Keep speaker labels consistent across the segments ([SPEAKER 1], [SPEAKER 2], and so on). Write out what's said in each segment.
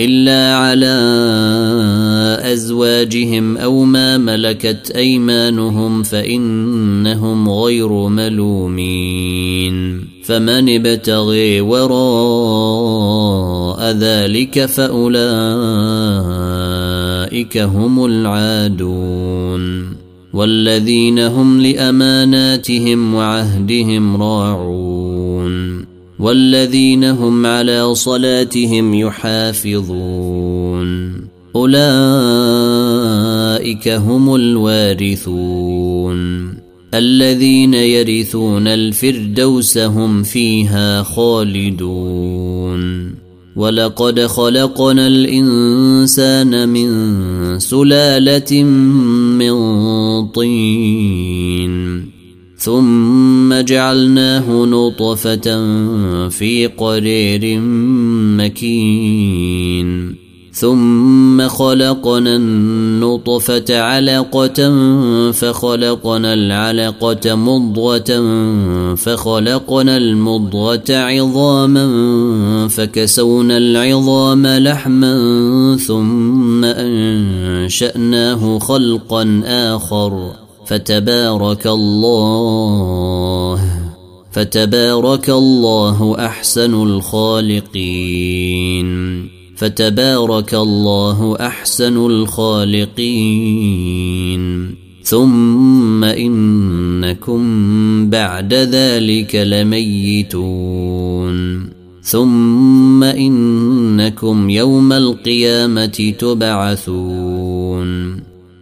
[SPEAKER 1] إلا على أزواجهم أو ما ملكت أيمانهم فإنهم غير ملومين. فمن ابتغي وراء ذلك فأولئك هم العادون. والذين هم لأماناتهم وعهدهم راعون. والذين هم على صلاتهم يحافظون. أولئك هم الوارثون. الذين يرثون الفردوس هم فيها خالدون. ولقد خلقنا الإنسان من سلالة من طين. ثم جعلناه نطفة في قرير مكين. ثم خلقنا النطفة علقة فخلقنا العلقة مضغة فخلقنا المضغة عظاما فكسونا العظام لحما ثم أنشأناه خلقا آخر. فتبارك الله فتبارك الله أحسن الخالقين. فتبارك الله أحسن الخالقين. ثم إنكم بعد ذلك لميتون. ثم إنكم يوم القيامة تبعثون.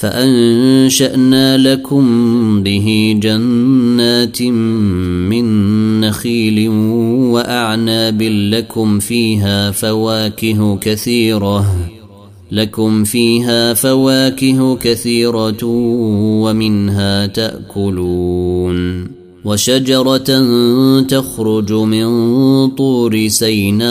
[SPEAKER 1] فأنشأنا لكم به جنات من نخيل وأعناب لكم فيها فواكه كثيرة لكم فيها فواكه كثيرة ومنها تأكلون. وشجرة تخرج من طور سيناء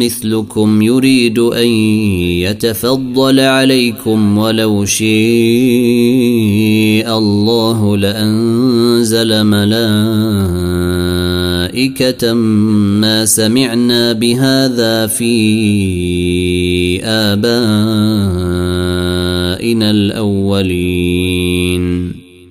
[SPEAKER 1] مثلكم يريد أن يتفضل عليكم ولو شيء الله لأنزل ملائكة ما سمعنا بهذا في آبائنا الأولين.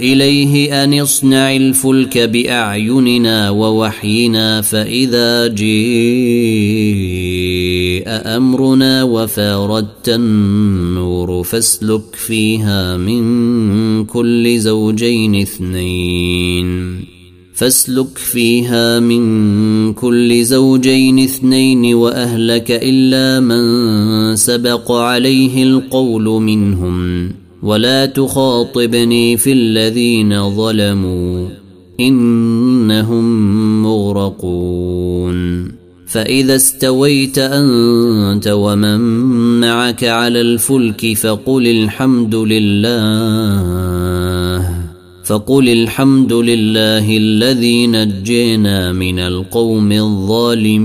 [SPEAKER 1] إليه أن اصنع الفلك بأعيننا ووحينا فإذا جيء أمرنا وفاردت النور فاسلك فيها من كل زوجين اثنين فاسلك فيها من كل زوجين اثنين وأهلك إلا من سبق عليه القول منهم ولا تخاطبني في الذين ظلموا إنهم مغرقون. فإذا استويت أنت ومن معك على الفلك فقل الحمد لله فقل الحمد لله الذي نجينا من القوم الظالمين.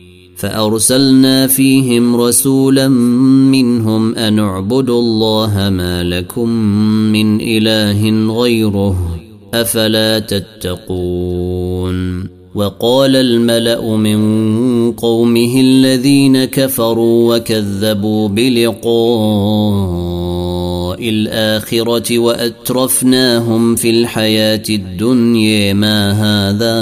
[SPEAKER 1] فأرسلنا فيهم رسولا منهم أن اعبدوا الله ما لكم من إله غيره أفلا تتقون. وقال الملأ من قومه الذين كفروا وكذبوا بلقاء الآخرة وأترفناهم في الحياة الدنيا ما هذا؟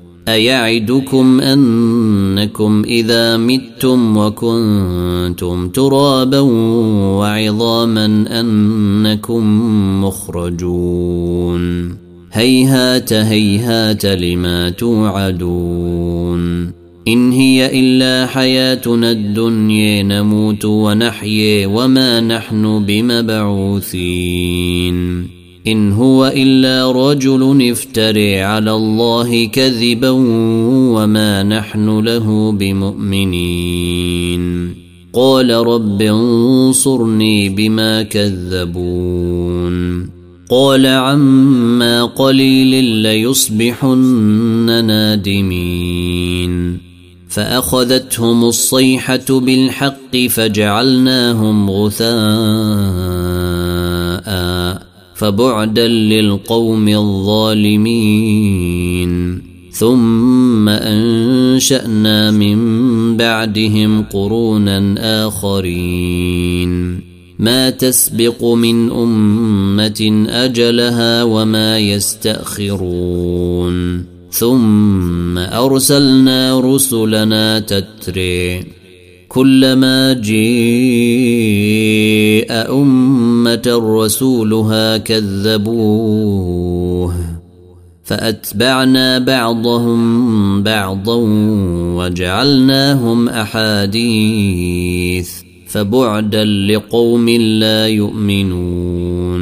[SPEAKER 1] أيعدكم أنكم إذا متم وكنتم ترابا وعظاما أنكم مخرجون. هيهات هيهات لما توعدون. إن هي إلا حياتنا الدنيا نموت ونحيي وما نحن بمبعوثين. إن هو إلا رجل افتري على الله كذبا وما نحن له بمؤمنين. قال رب انصرني بما كذبون. قال عما قليل ليصبحن نادمين. فأخذتهم الصيحة بالحق فجعلناهم غثاء. فبعدا للقوم الظالمين. ثم أنشأنا من بعدهم قرونا آخرين. ما تسبق من أمة أجلها وما يستأخرون. ثم أرسلنا رسلنا تتري. كلما جيء أمة رسولها كذبوه فأتبعنا بعضهم بعضا وجعلناهم أحاديث فبعدا لقوم لا يؤمنون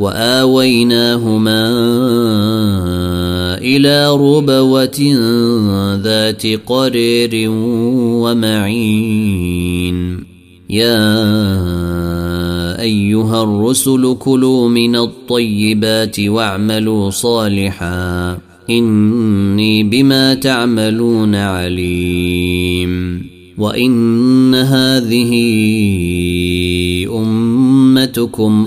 [SPEAKER 1] وآويناهما إلى ربوة ذات قرير ومعين. يا أيها الرسل كلوا من الطيبات واعملوا صالحا. إني بما تعملون عليم. وإن هذه أمتكم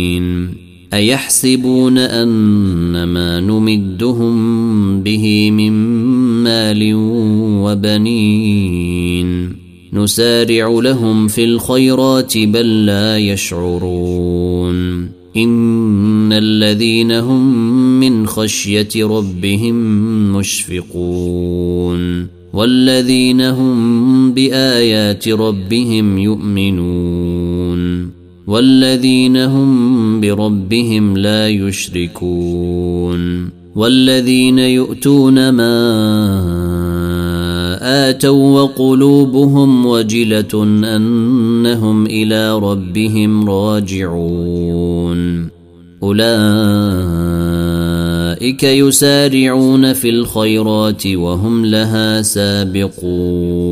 [SPEAKER 1] أيحسبون ان ما نمدهم به من مال وبنين نسارع لهم في الخيرات بل لا يشعرون إن الذين هم من خشية ربهم مشفقون والذين هم بآيات ربهم يؤمنون والذين هم بربهم لا يشركون والذين يؤتون ما آتوا وقلوبهم وجلة أنهم إلى ربهم راجعون. أولئك يسارعون في الخيرات وهم لها سابقون.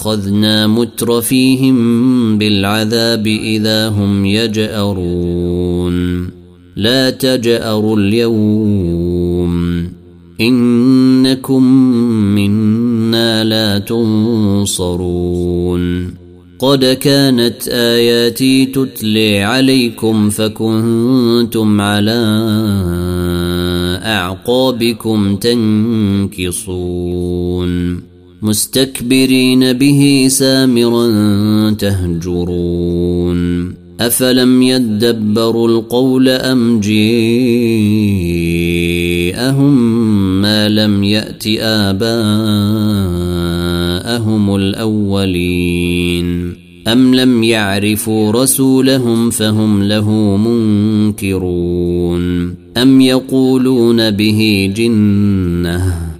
[SPEAKER 1] اخذنا مترفيهم بالعذاب إذا هم يجأرون. لا تجأروا اليوم. إنكم منا لا تنصرون. قد كانت آياتي تتلي عليكم فكنتم على أعقابكم تنكصون. مستكبرين به سامرا تهجرون. أفلم يدبروا القول أم جيءهم ما لم يأت آباءهم الأولين؟ أم لم يعرفوا رسولهم فهم له منكرون؟ أم يقولون به جنة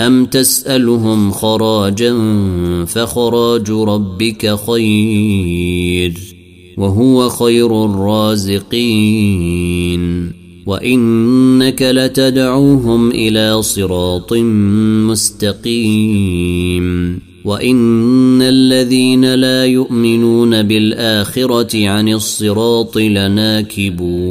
[SPEAKER 1] أم تسألهم خراجا فخراج ربك خير وهو خير الرازقين وإنك لتدعوهم إلى صراط مستقيم وإن الذين لا يؤمنون بالآخرة عن الصراط لناكبون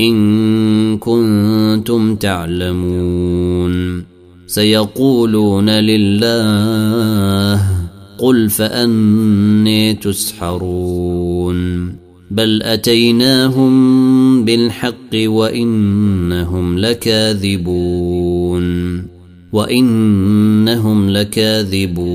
[SPEAKER 1] إن كنتم تعلمون. سيقولون لله قل فأني تسحرون. بل أتيناهم بالحق وإنهم لكاذبون. وإنهم لكاذبون.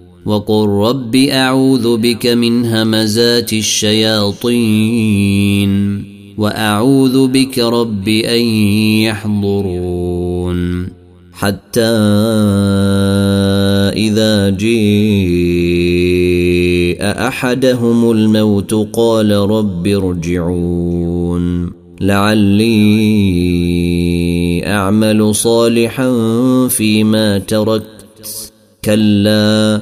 [SPEAKER 1] وقل رب أعوذ بك من همزات الشياطين وأعوذ بك رب أن يحضرون حتى إذا جيء أحدهم الموت قال رب ارجعون لعلي أعمل صالحا فيما تركت. كلا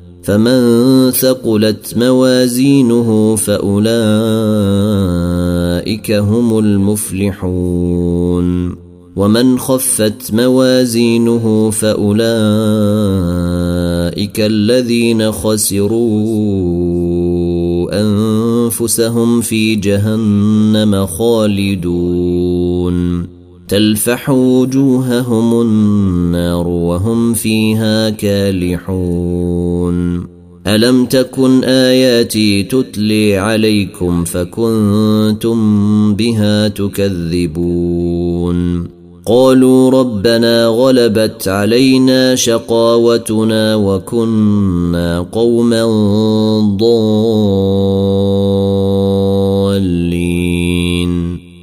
[SPEAKER 1] فمن ثقلت موازينه فأولئك هم المفلحون ومن خفت موازينه فأولئك الذين خسروا أنفسهم في جهنم خالدون تلفح وجوههم النار وهم فيها كالحون. ألم تكن آياتي تتلي عليكم فكنتم بها تكذبون؟ قالوا ربنا غلبت علينا شقاوتنا وكنا قوما ضالين.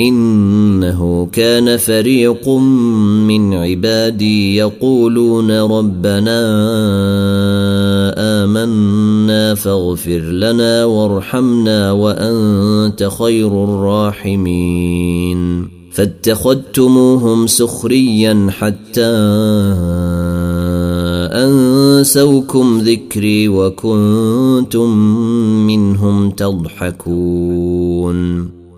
[SPEAKER 1] إنه كان فريق من عبادي يقولون ربنا آمنا فاغفر لنا وارحمنا وأنت خير الراحمين. فاتخذتموهم سخريا حتى أنسوكم ذكري وكنتم منهم تضحكون.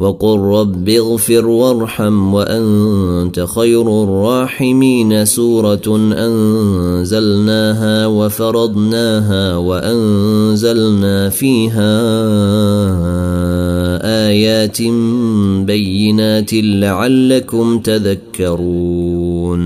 [SPEAKER 1] وقل رب اغفر وارحم وأنت خير الراحمين. سورة أنزلناها وفرضناها وأنزلنا فيها آيات بينات لعلكم تذكرون.